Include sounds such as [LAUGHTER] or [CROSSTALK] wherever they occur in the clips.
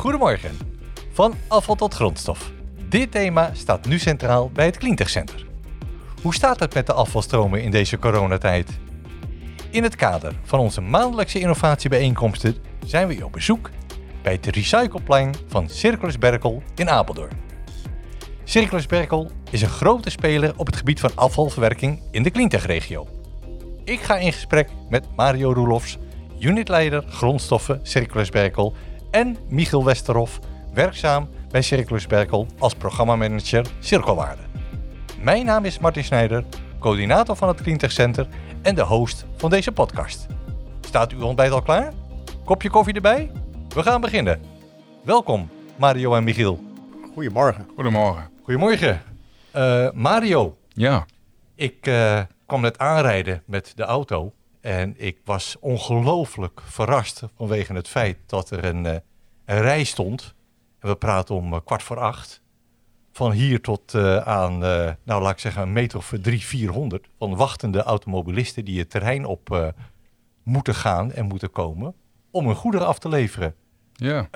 Goedemorgen. Van afval tot grondstof. Dit thema staat nu centraal bij het Cleantech Center. Hoe staat het met de afvalstromen in deze coronatijd? In het kader van onze maandelijkse innovatiebijeenkomsten zijn we op bezoek bij het recycleplein van Circulus Berkel in Apeldoorn. Circulus Berkel is een grote speler op het gebied van afvalverwerking in de Cleantech-regio. Ik ga in gesprek met Mario Roelofs, unitleider grondstoffen Circulus Berkel en Michiel Westerhof, werkzaam bij Circulus Berkel als programmamanager Cirkelwaarde. Mijn naam is Martin Snijder, coördinator van het Cleantech Center en de host van deze podcast. Staat uw ontbijt al klaar? Kopje koffie erbij? We gaan beginnen. Welkom, Mario en Michiel. Goedemorgen. Goedemorgen. Goedemorgen. Uh, Mario, Ja, ik uh, kwam net aanrijden met de auto en ik was ongelooflijk verrast vanwege het feit dat er een, uh, een rij stond. En we praten om kwart voor acht. Van hier tot aan, nou laat ik zeggen, een meter of drie, vierhonderd. Van wachtende automobilisten die het terrein op moeten gaan en moeten komen om hun goederen af te leveren. ja.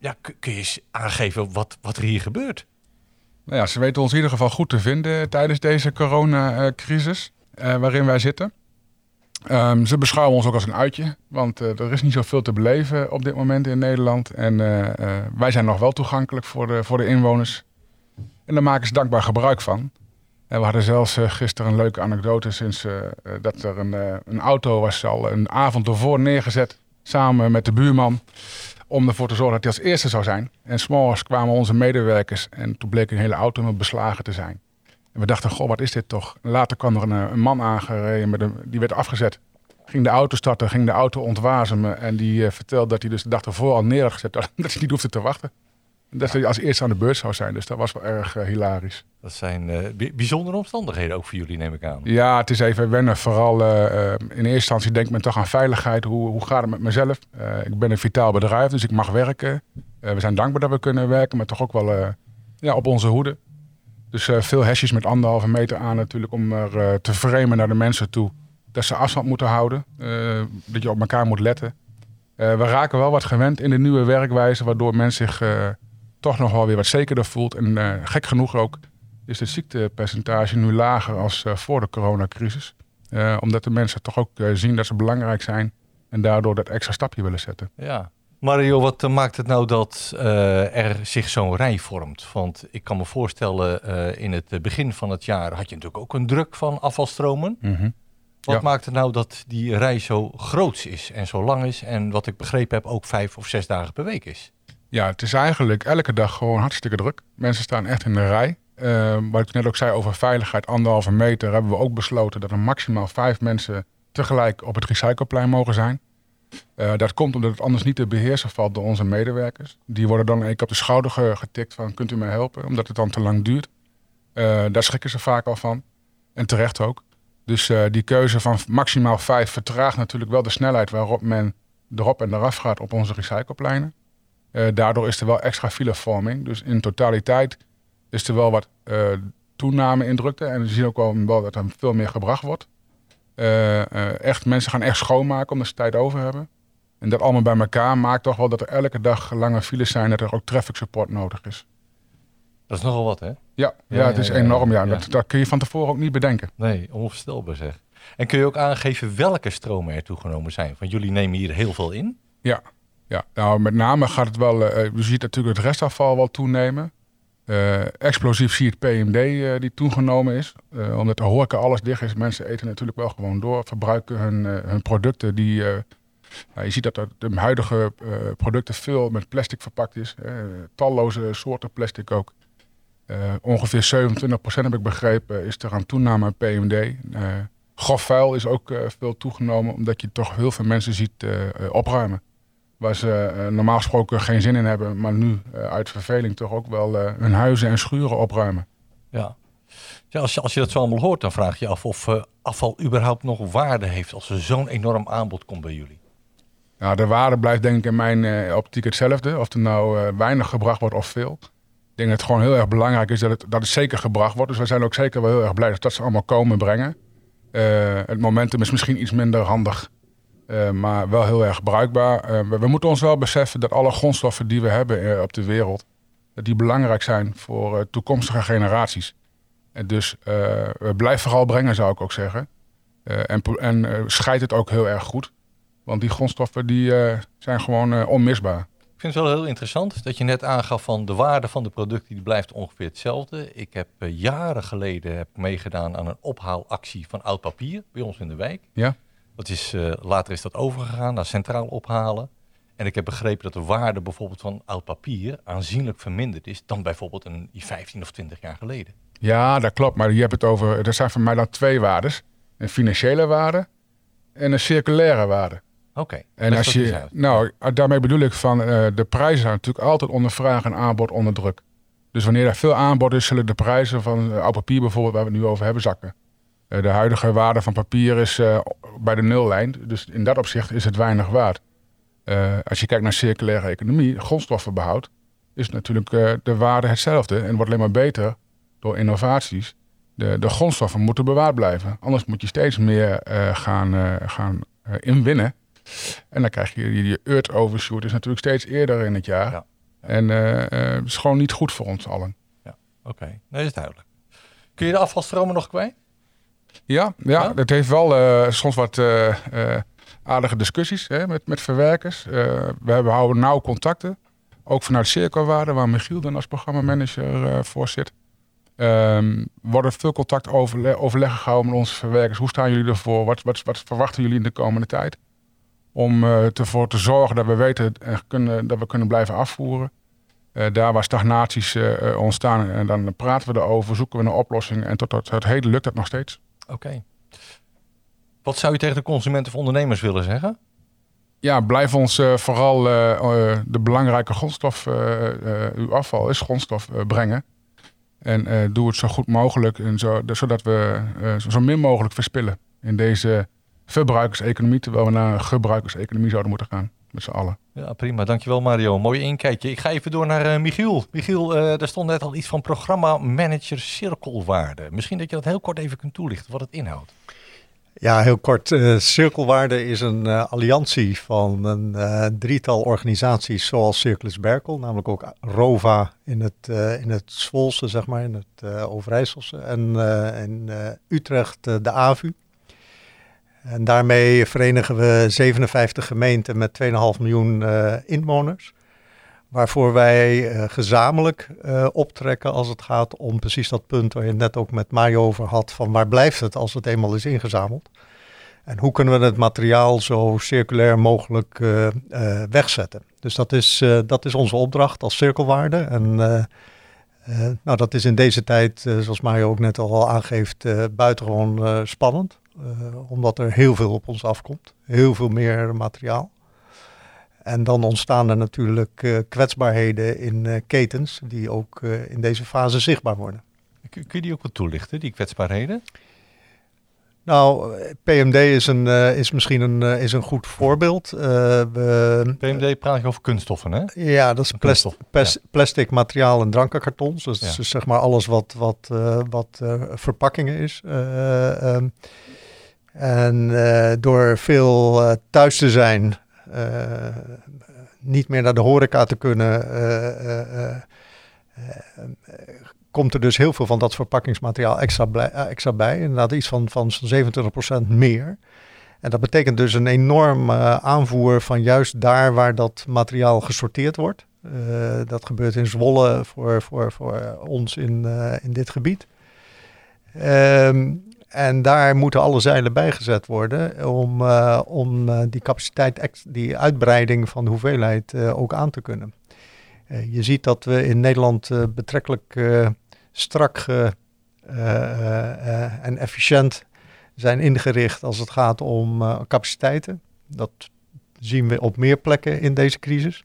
Ja, kun je eens aangeven wat, wat er hier gebeurt? Nou ja, ze weten ons in ieder geval goed te vinden tijdens deze coronacrisis eh, waarin wij zitten. Ehm, ze beschouwen ons ook als een uitje, want eh, er is niet zoveel te beleven op dit moment in Nederland. En eh, eh, wij zijn nog wel toegankelijk voor de, voor de inwoners. En daar maken ze dankbaar gebruik van. En we hadden zelfs gisteren een leuke anekdote sinds dat er een, een auto was al een avond ervoor neergezet samen met de buurman om ervoor te zorgen dat hij als eerste zou zijn. En s'morgens kwamen onze medewerkers en toen bleek een hele auto met beslagen te zijn. En we dachten, goh, wat is dit toch? Later kwam er een, eh, een man aangereden, met een, die werd afgezet. Ging de auto starten, ging de auto ontwasemen en die eh, vertelde dat hij dus de dag ervoor al neer had gezet, [LAUGHS] dat hij niet hoefde te wachten. En dat hij als eerste aan de beurt zou zijn, dus dat was wel erg eh, hilarisch. Dat zijn bi- bijzondere omstandigheden ook voor jullie, neem ik aan. Ja, het is even wennen. Vooral in eerste instantie denkt men toch aan veiligheid. Hoe, hoe gaat het met mezelf? Ik ben een vitaal bedrijf, dus ik mag werken. We zijn dankbaar dat we kunnen werken, maar toch ook wel ja, op onze hoede. Dus eh, veel hesjes met anderhalve meter aan natuurlijk om er eh, te framen naar de mensen toe. Dat ze afstand moeten houden, eh, dat je op elkaar moet letten. We raken wel wat gewend in de nieuwe werkwijze, waardoor men zich toch nog wel weer wat zekerder voelt. En gek genoeg ook is het ziektepercentage nu lager als voor de coronacrisis. Omdat de mensen toch ook zien dat ze belangrijk zijn en daardoor dat extra stapje willen zetten. Ja. Mario, wat eh, maakt het nou dat eh, er zich zo'n rij vormt? Want ik kan me voorstellen, eh, in het begin van het jaar had je natuurlijk ook een druk van afvalstromen. Wat Ja. maakt het nou dat die rij zo groot is en zo lang is en wat ik begrepen heb ook vijf of zes dagen per week is? Ja, het is eigenlijk elke dag gewoon hartstikke druk. Mensen staan echt in de rij. Eh, wat ik net ook zei over veiligheid, anderhalve meter, hebben we ook besloten dat er maximaal vijf mensen tegelijk op het recycleplein mogen zijn. Eh, dat komt omdat het anders niet te beheersen valt door onze medewerkers. Die worden dan keer op de schouder ge- getikt van kunt u mij helpen, omdat het dan te lang duurt. Eh, daar schrikken ze vaak al van. En terecht ook. Dus eh, die keuze van maximaal vijf vertraagt natuurlijk wel de snelheid waarop men erop en eraf gaat op onze recyclepleinen. Daardoor is er wel extra filevorming. Dus in totaliteit is er wel wat toename in drukte. En we zien ook wel, wel dat er veel meer gebracht wordt. Eh, eh, echt, mensen gaan echt schoonmaken omdat ze tijd over hebben. En dat allemaal bij elkaar maakt toch wel dat er elke dag lange files zijn. Dat er ook traffic support nodig is. Dat is nogal wat, hè? Ja, ja, Ja, het is ja, enorm. Ja. ja. Dat, dat kun je van tevoren ook niet bedenken. Nee, onvoorstelbaar zeg. En kun je ook aangeven welke stromen er toegenomen zijn? Want jullie nemen hier heel veel in. Ja, ja. nou met name gaat het wel. eh je ziet natuurlijk het restafval wel toenemen. Eh, explosief zie je het PMD eh, die toegenomen is. Eh, omdat de horeca alles dicht is. Mensen eten natuurlijk wel gewoon door. Verbruiken hun, hun producten. Die, nou, je ziet dat de huidige producten veel met plastic verpakt is. talloze soorten plastic ook. Ongeveer 27% heb ik begrepen is er aan toename aan PMD. Grof is ook veel toegenomen. Omdat je toch heel veel mensen ziet opruimen waar ze eh, normaal gesproken geen zin in hebben, maar nu eh, uit verveling toch ook wel eh, hun huizen en schuren opruimen. Ja. ja als, je, als je dat zo allemaal hoort, dan vraag je je af of afval überhaupt nog waarde heeft als er zo'n enorm aanbod komt bij jullie. Nou, de waarde blijft denk ik in mijn optiek hetzelfde, of er nou weinig gebracht wordt of veel. Ik denk dat het gewoon heel erg belangrijk is dat het, dat het zeker gebracht wordt. Dus we zijn ook zeker wel heel erg blij dat dat ze allemaal komen brengen. Het momentum is misschien iets minder handig maar wel heel erg bruikbaar. we, we, moeten ons wel beseffen dat alle grondstoffen die we hebben op de wereld, dat die belangrijk zijn voor toekomstige generaties. En dus blijven vooral brengen, zou ik ook zeggen. en en scheidt het ook heel erg goed. Want die grondstoffen die, zijn gewoon onmisbaar. Ik vind het wel heel interessant dat je net aangaf van de waarde van de producten die blijft ongeveer hetzelfde. Ik heb uh, jaren geleden heb meegedaan aan een ophaalactie van oud papier bij ons in de wijk. Ja. Dat is, uh, later is dat overgegaan naar centraal ophalen. En ik heb begrepen dat de waarde bijvoorbeeld van oud papier aanzienlijk verminderd is dan bijvoorbeeld een 15 of 20 jaar geleden. Ja, dat klopt. Maar je hebt het over, er zijn voor mij dan twee waardes. Een financiële waarde en een circulaire waarde. Oké. En als je, nou, daarmee bedoel ik van uh, de prijzen zijn natuurlijk altijd onder vraag en aanbod onder druk. Dus wanneer er veel aanbod is, zullen de prijzen van uh, oud papier bijvoorbeeld, waar we het nu over hebben, zakken. Uh, de huidige waarde van papier is bij de nullijn, dus in dat opzicht is het weinig waard. als je kijkt naar circulaire economie, grondstoffenbehoud, is natuurlijk de waarde hetzelfde en wordt alleen maar beter door innovaties. De, de grondstoffen moeten bewaard blijven, anders moet je steeds meer gaan, gaan inwinnen. En dan krijg je je Earth Overshoot, is natuurlijk steeds eerder in het jaar. Ja. En uh, is gewoon niet goed voor ons allen. Ja, oké. Okay. dat is duidelijk. Kun je de afvalstromen nog kwijt? Ja, ja, dat heeft wel uh, soms wat uh, aardige discussies hè, met, met verwerkers. we hebben, houden nauw contacten. Ook vanuit Cirkelwaarde, waar Michiel dan als programmamanager voor zit. Um, worden veel contact overleg, overleggen gehouden met onze verwerkers. Hoe staan jullie ervoor? Wat, wat, wat verwachten jullie in de komende tijd? Om uh, ervoor te zorgen dat we weten en kunnen, dat we kunnen blijven afvoeren. Uh, daar waar stagnaties uh, ontstaan, en dan praten we erover, zoeken we een oplossing. En tot, tot het heden lukt dat nog steeds. Oké. Wat zou je tegen de consumenten of ondernemers willen zeggen? Ja, blijf ons vooral de belangrijke grondstof, uw afval is grondstof, brengen. En doe het zo goed mogelijk, en zo, zodat we zo min mogelijk verspillen in deze verbruikerseconomie, terwijl we naar een gebruikerseconomie zouden moeten gaan. Met z'n allen. Ja, prima. Dankjewel Mario. Mooi inkijkje. Ik ga even door naar uh, Michiel. Michiel, uh, er stond net al iets van programma manager cirkelwaarde. Misschien dat je dat heel kort even kunt toelichten, wat het inhoudt. Ja, heel kort. Uh, Cirkelwaarde is een alliantie van een drietal organisaties zoals Circulus Berkel, namelijk ook ROVA in het, in het Zwolse, zeg maar, in het Overijsselse. En in Utrecht de AVU. En daarmee verenigen we 57 gemeenten met 2,5 miljoen uh, inwoners. Waarvoor wij uh, gezamenlijk uh, optrekken als het gaat om precies dat punt waar je net ook met Mario over had. Van waar blijft het als het eenmaal is ingezameld? En hoe kunnen we het materiaal zo circulair mogelijk wegzetten? Dus dat is, dat is onze opdracht als cirkelwaarde. En nou, dat is in deze tijd, zoals Mario ook net al aangeeft, buitengewoon spannend. Uh, omdat er heel veel op ons afkomt. Heel veel meer materiaal. En dan ontstaan er natuurlijk uh, kwetsbaarheden in uh, ketens die ook in deze fase zichtbaar worden. Kun je die ook wat toelichten, die kwetsbaarheden? Nou, PMD is, een, is misschien een, is een goed voorbeeld. we, PMD praat je over kunststoffen, hè? Ja, dat is plastic, plas, plastic materiaal en drankenkartons. Dus, ja. dus zeg maar alles wat, wat, wat verpakkingen is. Ehm, en door veel thuis te zijn, niet meer naar de horeca te kunnen, komt er dus heel veel van dat verpakkingsmateriaal extra, blij, extra bij. Inderdaad iets van, van 27% meer. En dat betekent dus een enorm aanvoer van juist daar waar dat materiaal gesorteerd wordt. dat gebeurt in Zwolle voor, voor, voor ons in, in dit gebied. Um, en daar moeten alle zeilen bijgezet worden om, om die capaciteit, die uitbreiding van de hoeveelheid ook aan te kunnen. je ziet dat we in Nederland betrekkelijk strak en efficiënt zijn ingericht als het gaat om capaciteiten. Dat zien we op meer plekken in deze crisis.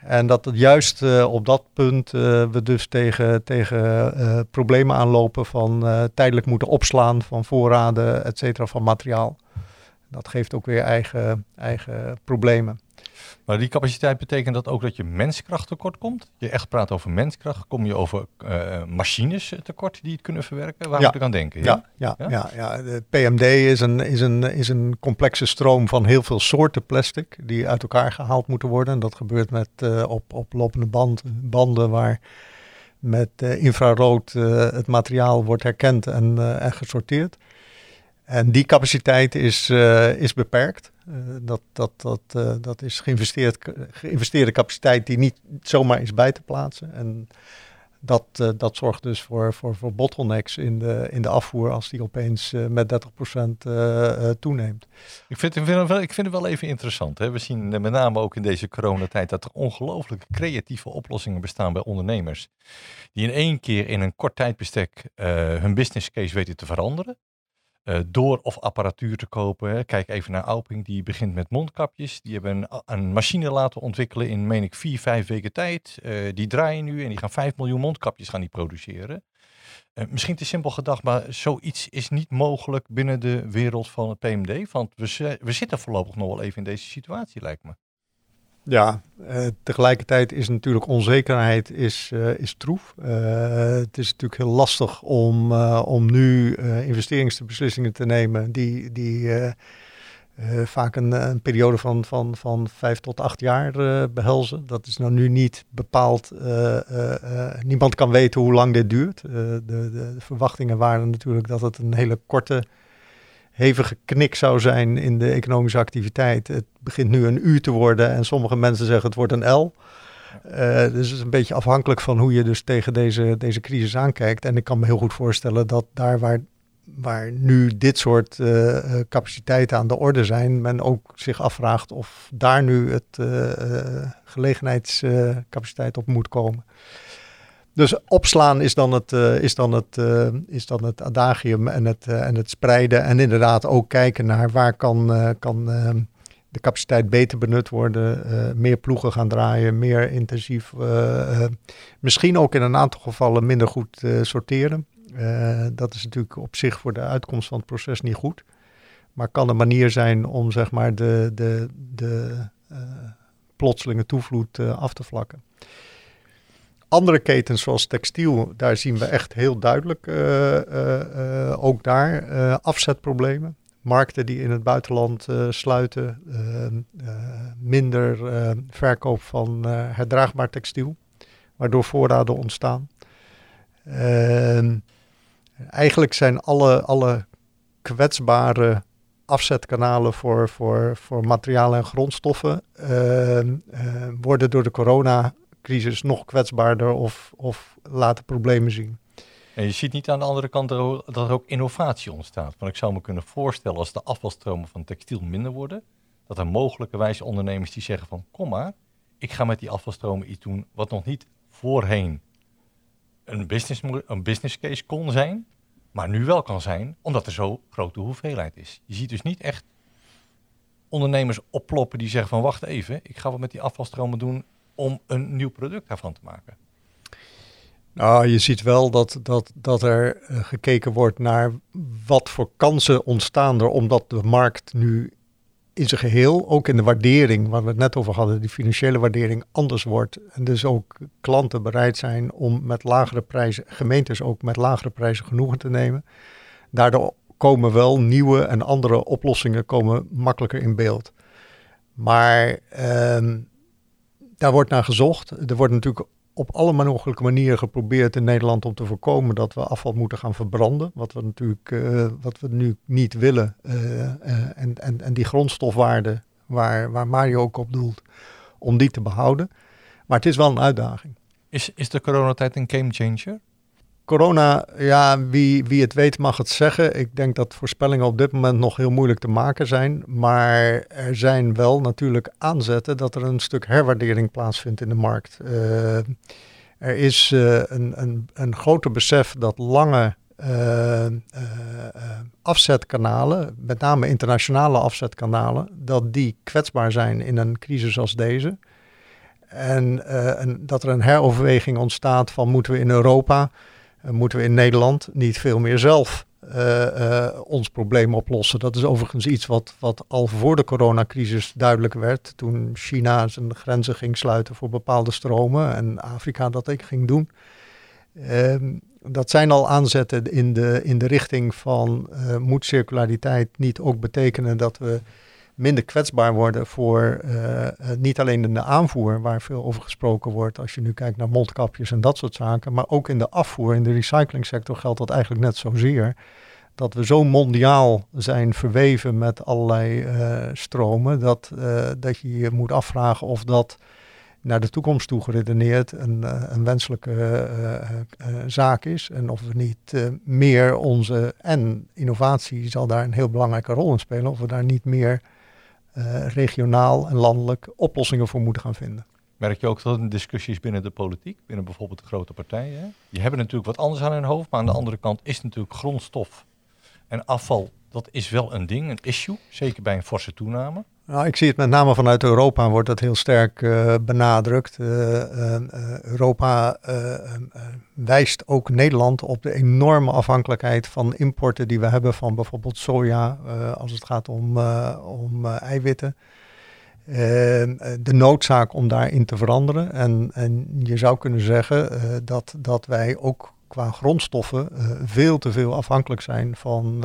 En dat het juist op dat punt we dus tegen, tegen problemen aanlopen van tijdelijk moeten opslaan van voorraden, et cetera, van materiaal. Dat geeft ook weer eigen, eigen problemen. Maar die capaciteit betekent dat ook dat je menskracht tekort komt? Je echt praat over menskracht, kom je over uh, machines tekort die het kunnen verwerken? Waar moet ik aan denken? Ja, ja, ja, ja? ja, De PMD is een, is, een, is een complexe stroom van heel veel soorten plastic die uit elkaar gehaald moeten worden. En dat gebeurt met, uh, op, op lopende band, banden waar met uh, infrarood het materiaal wordt herkend en, en gesorteerd. En die capaciteit is, is beperkt. Uh, dat, dat, dat, uh, dat is geïnvesteerd, geïnvesteerde capaciteit die niet zomaar is bij te plaatsen. En dat, dat zorgt dus voor, voor, voor bottlenecks in de, in de afvoer als die opeens met 30% toeneemt. Ik vind, ik, vind het wel, ik vind het wel even interessant. Hè? We zien met name ook in deze coronatijd dat er ongelooflijk creatieve oplossingen bestaan bij ondernemers. Die in één keer in een kort tijdbestek hun business case weten te veranderen. Uh, door of apparatuur te kopen. Hè. Kijk even naar Auping, die begint met mondkapjes. Die hebben een, een machine laten ontwikkelen in, meen ik, vier, vijf weken tijd. Uh, die draaien nu en die gaan 5 miljoen mondkapjes gaan die produceren. Uh, misschien te simpel gedacht, maar zoiets is niet mogelijk binnen de wereld van het PMD. Want we, we zitten voorlopig nog wel even in deze situatie, lijkt me. Ja, uh, tegelijkertijd is natuurlijk onzekerheid is, uh, is troef. Uh, het is natuurlijk heel lastig om, om nu investeringsbeslissingen te nemen die, die vaak een, periode van, van, van vijf tot acht jaar behelzen. Dat is nou nu niet bepaald. niemand kan weten hoe lang dit duurt. De, de, verwachtingen waren natuurlijk dat het een hele korte hevige knik zou zijn in de economische activiteit. Het begint nu een U te worden en sommige mensen zeggen het wordt een L. Uh, dus het is een beetje afhankelijk van hoe je dus tegen deze, deze crisis aankijkt. En ik kan me heel goed voorstellen dat daar waar, waar nu dit soort uh, capaciteiten aan de orde zijn, men ook zich afvraagt of daar nu het uh, gelegenheidscapaciteit op moet komen. Dus opslaan is dan het, uh, is dan het, uh, is dan het adagium en het, uh, en het spreiden. En inderdaad ook kijken naar waar kan, kan ehm, de capaciteit beter benut worden. meer ploegen gaan draaien, meer intensief. misschien ook in een aantal gevallen minder goed sorteren. dat is natuurlijk op zich voor de uitkomst van het proces niet goed. Maar kan een manier zijn om zeg maar de, de, de plotselinge toevloed af te vlakken. Andere ketens zoals textiel, daar zien we echt heel duidelijk uh, uh, ook daar afzetproblemen. Markten die in het buitenland sluiten, minder verkoop van herdraagbaar textiel, waardoor voorraden ontstaan. Ehm, eigenlijk zijn alle, alle kwetsbare afzetkanalen voor, voor, voor materialen en grondstoffen ehm, worden door de corona crisis nog kwetsbaarder of, of laten problemen zien. En je ziet niet aan de andere kant dat er ook innovatie ontstaat. Want ik zou me kunnen voorstellen als de afvalstromen van textiel minder worden, dat er mogelijkerwijs ondernemers die zeggen van kom maar, ik ga met die afvalstromen iets doen wat nog niet voorheen een business, een business case kon zijn, maar nu wel kan zijn, omdat er zo grote hoeveelheid is. Je ziet dus niet echt ondernemers opploppen die zeggen van wacht even, ik ga wat met die afvalstromen doen om een nieuw product daarvan te maken? Nou, je ziet wel dat, dat, dat er eh, gekeken wordt naar wat voor kansen ontstaan er, omdat de markt nu in zijn geheel, ook in de waardering, waar we het net over hadden, die financiële waardering anders wordt. En dus ook klanten bereid zijn om met lagere prijzen, gemeentes ook met lagere prijzen genoegen te nemen. Daardoor komen wel nieuwe en andere oplossingen komen makkelijker in beeld. Maar ehm, daar wordt naar gezocht. Er wordt natuurlijk op alle mogelijke manieren geprobeerd in Nederland om te voorkomen dat we afval moeten gaan verbranden. Wat we natuurlijk uh, wat we nu niet willen. Uh, uh, en, en, en die grondstofwaarde waar, waar Mario ook op doelt, om die te behouden. Maar het is wel een uitdaging. Is, is de coronatijd een game changer? Corona, ja, wie, wie het weet mag het zeggen. Ik denk dat voorspellingen op dit moment nog heel moeilijk te maken zijn. Maar er zijn wel natuurlijk aanzetten dat er een stuk herwaardering plaatsvindt in de markt. Uh, er is uh, een, een, een groter besef dat lange uh, afzetkanalen, met name internationale afzetkanalen, dat die kwetsbaar zijn in een crisis als deze. En, en dat er een heroverweging ontstaat van moeten we in Europa moeten we in Nederland niet veel meer zelf ons probleem oplossen. Dat is overigens iets wat, wat al voor de coronacrisis duidelijk werd. Toen China zijn grenzen ging sluiten voor bepaalde stromen en Afrika dat ik ging doen. Ehm, dat zijn al aanzetten in de, in de richting van moet circulariteit niet ook betekenen dat we minder kwetsbaar worden voor uh, niet alleen in de aanvoer, waar veel over gesproken wordt, als je nu kijkt naar mondkapjes en dat soort zaken, maar ook in de afvoer, in de recyclingsector geldt dat eigenlijk net zozeer. Dat we zo mondiaal zijn verweven met allerlei uh, stromen, dat, dat je je moet afvragen of dat naar de toekomst toe geredeneerd een, een wenselijke zaak is. En of we niet meer onze, en innovatie zal daar een heel belangrijke rol in spelen, of we daar niet meer uh, regionaal en landelijk oplossingen voor moeten gaan vinden. Merk je ook dat er discussies binnen de politiek, binnen bijvoorbeeld de grote partijen? Hè? Die hebben natuurlijk wat anders aan hun hoofd, maar aan de andere kant is natuurlijk grondstof en afval, dat is wel een ding, een issue, zeker bij een forse toename. Nou, ik zie het met name vanuit Europa, wordt dat heel sterk uh, benadrukt. Uh, Europa wijst ook Nederland op de enorme afhankelijkheid van importen die we hebben van bijvoorbeeld soja, als het gaat om, om eiwitten. de noodzaak om daarin te veranderen. En, en je zou kunnen zeggen dat, dat wij ook qua grondstoffen veel te veel afhankelijk zijn van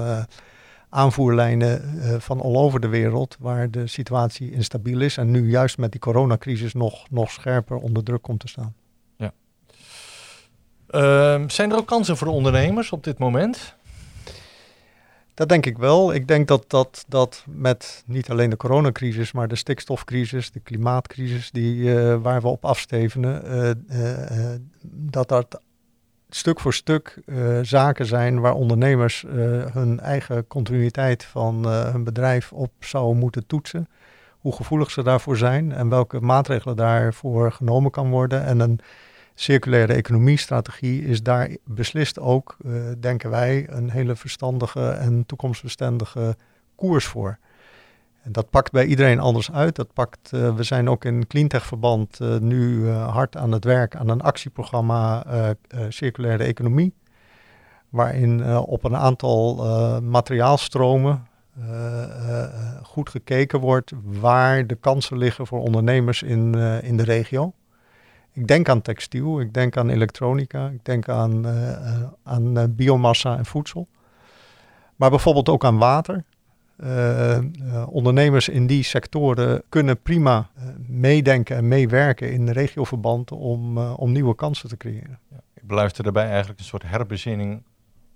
aanvoerlijnen uh, van all over de wereld, waar de situatie instabiel is en nu juist met die coronacrisis nog, nog scherper onder druk komt te staan. Ja. Uh, zijn er ook kansen voor ondernemers op dit moment? Dat denk ik wel. Ik denk dat, dat, dat met niet alleen de coronacrisis, maar de stikstofcrisis, de klimaatcrisis die, uh, waar we op afstevenen, uh, dat dat stuk voor stuk uh, zaken zijn waar ondernemers uh, hun eigen continuïteit van uh, hun bedrijf op zouden moeten toetsen. Hoe gevoelig ze daarvoor zijn en welke maatregelen daarvoor genomen kan worden. En een circulaire economie-strategie is daar beslist ook, denken wij, een hele verstandige en toekomstbestendige koers voor. En dat pakt bij iedereen anders uit. Dat pakt, uh, we zijn ook in Cleantech-verband uh, nu uh, hard aan het werk aan een actieprogramma Circulaire Economie. Waarin op een aantal materiaalstromen goed gekeken wordt waar de kansen liggen voor ondernemers in, in de regio. Ik denk aan textiel, ik denk aan elektronica, ik denk aan, aan biomassa en voedsel. Maar bijvoorbeeld ook aan water. Uh, ondernemers in die sectoren kunnen prima uh, meedenken en meewerken in regioverband om, om nieuwe kansen te creëren. Ik beluister daarbij eigenlijk een soort herbezinning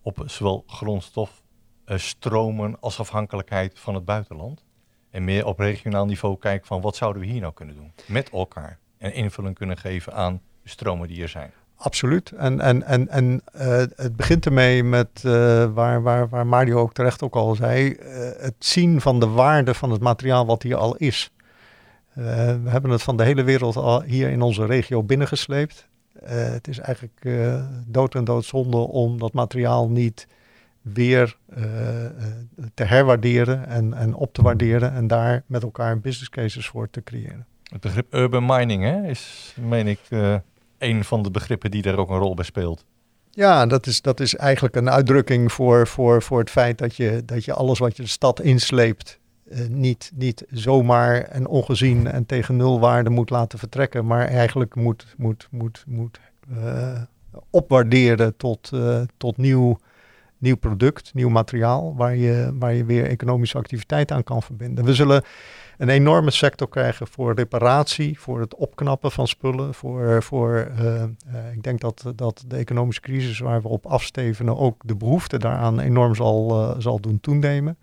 op zowel grondstof, stromen als afhankelijkheid van het buitenland. En meer op regionaal niveau kijken van wat zouden we hier nou kunnen doen met elkaar. En invulling kunnen geven aan de stromen die er zijn. Absoluut. En, en, en, en uh, het begint ermee met uh, waar, waar, waar Mario ook terecht ook al zei, uh, het zien van de waarde van het materiaal wat hier al is. we hebben het van de hele wereld al hier in onze regio binnengesleept. het is eigenlijk dood en doodzonde om dat materiaal niet weer te herwaarderen en, en op te waarderen en daar met elkaar business cases voor te creëren. Het begrip urban mining hè, is, meen ik een van de begrippen die daar ook een rol bij speelt. Ja, dat is, dat is eigenlijk een uitdrukking voor, voor, voor het feit dat je, dat je alles wat je de stad insleept, eh, niet, niet zomaar en ongezien en tegen nulwaarde moet laten vertrekken, maar eigenlijk moet, moet, moet, moet uh, opwaarderen tot, uh, tot nieuw, nieuw product, nieuw materiaal, waar je, waar je weer economische activiteit aan kan verbinden. We zullen een enorme sector krijgen voor reparatie, voor het opknappen van spullen. Voor, voor, uh, uh, ik denk dat, dat de economische crisis waar we op afstevenen ook de behoefte daaraan enorm zal, uh, zal doen toenemen.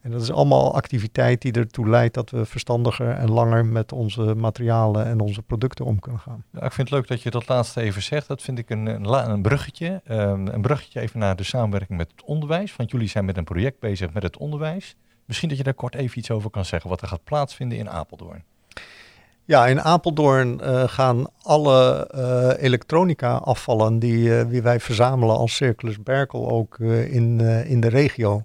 En dat is allemaal activiteit die ertoe leidt dat we verstandiger en langer met onze materialen en onze producten om kunnen gaan. Ja, ik vind het leuk dat je dat laatste even zegt. Dat vind ik een, een, een bruggetje. Um, een bruggetje even naar de samenwerking met het onderwijs. Want jullie zijn met een project bezig met het onderwijs. Misschien dat je daar kort even iets over kan zeggen, wat er gaat plaatsvinden in Apeldoorn. Ja, in Apeldoorn uh, gaan alle uh, elektronica afvallen die, uh, die wij verzamelen als Circulus Berkel ook in, in de regio,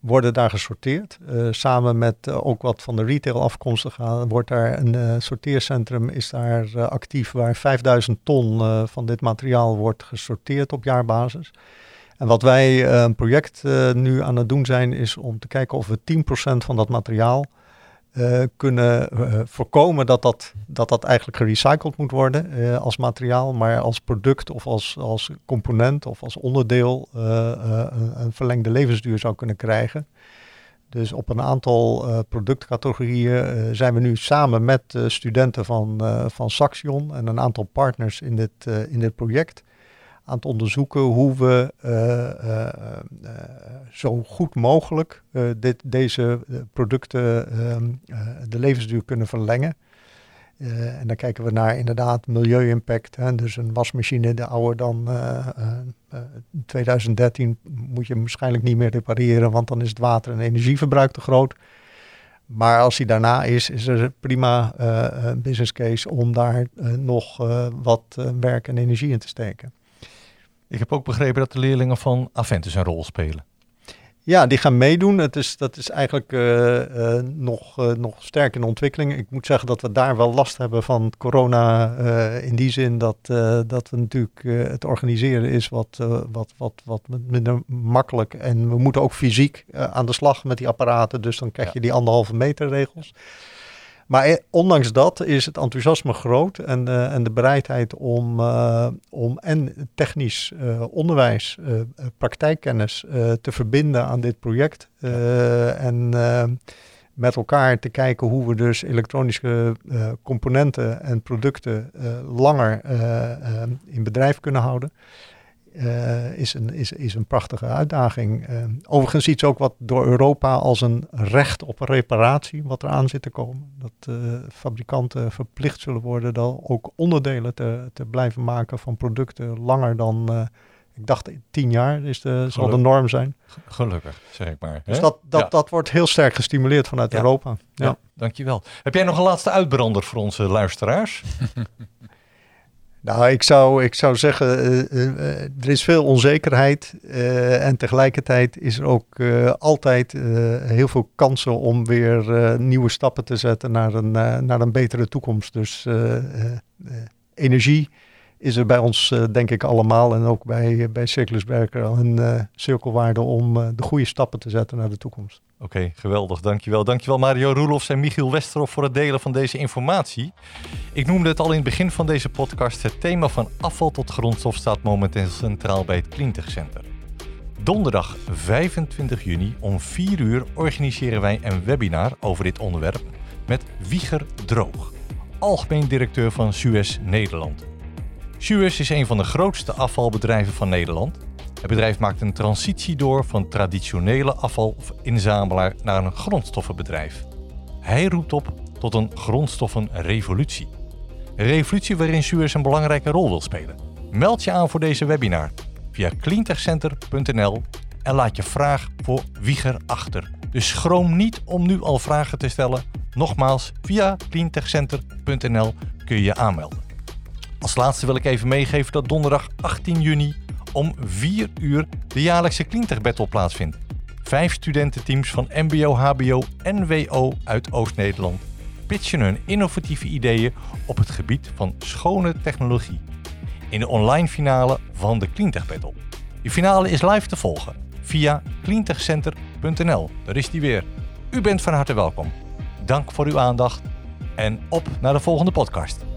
worden daar gesorteerd. samen met ook wat van de retail afkomstig gaan, wordt daar een sorteercentrum is daar actief waar 5000 ton van dit materiaal wordt gesorteerd op jaarbasis. En wat wij een project nu aan het doen zijn, is om te kijken of we 10% van dat materiaal kunnen voorkomen dat dat, dat dat eigenlijk gerecycled moet worden als materiaal, maar als product of als, als component of als onderdeel een, verlengde levensduur zou kunnen krijgen. Dus op een aantal productcategorieën zijn we nu samen met studenten van, van Saxion en een aantal partners in dit, in dit project aan het onderzoeken hoe we zo goed mogelijk dit, deze producten ehm, de levensduur kunnen verlengen. En dan kijken we naar inderdaad milieu-impact. Dus een wasmachine, de oude dan uh, uh, 2013, moet je waarschijnlijk niet meer repareren, want dan is het water- en energieverbruik te groot. Maar als die daarna is, is er prima business case om daar nog wat werk en energie in te steken. Ik heb ook begrepen dat de leerlingen van Aventus een rol spelen. Ja, die gaan meedoen. Het is, dat is eigenlijk uh, uh, nog, uh, nog sterk in ontwikkeling. Ik moet zeggen dat we daar wel last hebben van corona. in die zin dat, dat we natuurlijk het organiseren is wat, wat, wat, wat minder makkelijk. En we moeten ook fysiek aan de slag met die apparaten. Dus dan krijg je die anderhalve meter regels. Maar eh, ondanks dat is het enthousiasme groot en, uh, en de bereidheid om, uh, om en technisch uh, onderwijs, praktijkkennis te verbinden aan dit project. En met elkaar te kijken hoe we dus elektronische componenten en producten langer in bedrijf kunnen houden. Uh, is, een, is, is een prachtige uitdaging. Uh, overigens iets ook wat door Europa als een recht op een reparatie, wat eraan zit te komen. Dat uh, fabrikanten verplicht zullen worden dan ook onderdelen te, te blijven maken van producten langer dan, ik dacht tien jaar is de, zal de norm zijn. Gelukkig, zeg ik maar. Dus dat, dat, ja. dat wordt heel sterk gestimuleerd vanuit ja. Europa. Ja. ja, dankjewel. Heb jij nog een laatste uitbrander voor onze luisteraars? [LAUGHS] Nou, ik zou, ik zou zeggen, uh, uh, er is veel onzekerheid uh, en tegelijkertijd is er ook altijd heel veel kansen om weer nieuwe stappen te zetten naar een, naar een betere toekomst. Dus energie is er bij ons, denk ik, allemaal en ook bij, bij Circulus Berker een cirkelwaarde om de goede stappen te zetten naar de toekomst. Oké, geweldig. Dankjewel. Dankjewel Mario Roelofs en Michiel Westerhof voor het delen van deze informatie. Ik noemde het al in het begin van deze podcast. Het thema van afval tot grondstof staat momenteel centraal bij het Cleantech Center. Donderdag 25 juni om 4 uur organiseren wij een webinar over dit onderwerp met Wieger Droog, algemeen directeur van Suez Nederland. Suez is een van de grootste afvalbedrijven van Nederland het bedrijf maakt een transitie door van traditionele afvalinzamelaar naar een grondstoffenbedrijf. Hij roept op tot een grondstoffenrevolutie. Een revolutie waarin Suez een belangrijke rol wil spelen. Meld je aan voor deze webinar via cleantechcenter.nl en laat je vraag voor Wieger achter. Dus schroom niet om nu al vragen te stellen. Nogmaals, via cleantechcenter.nl kun je je aanmelden. Als laatste wil ik even meegeven dat donderdag 18 juni om 4 uur de jaarlijkse Cleantech Battle plaatsvindt. Vijf studententeams van MBO, HBO en WO uit Oost-Nederland pitchen hun innovatieve ideeën op het gebied van schone technologie. In de online finale van de Cleantech Battle. De finale is live te volgen via cleantechcenter.nl. Daar is die weer. U bent van harte welkom. Dank voor uw aandacht en op naar de volgende podcast.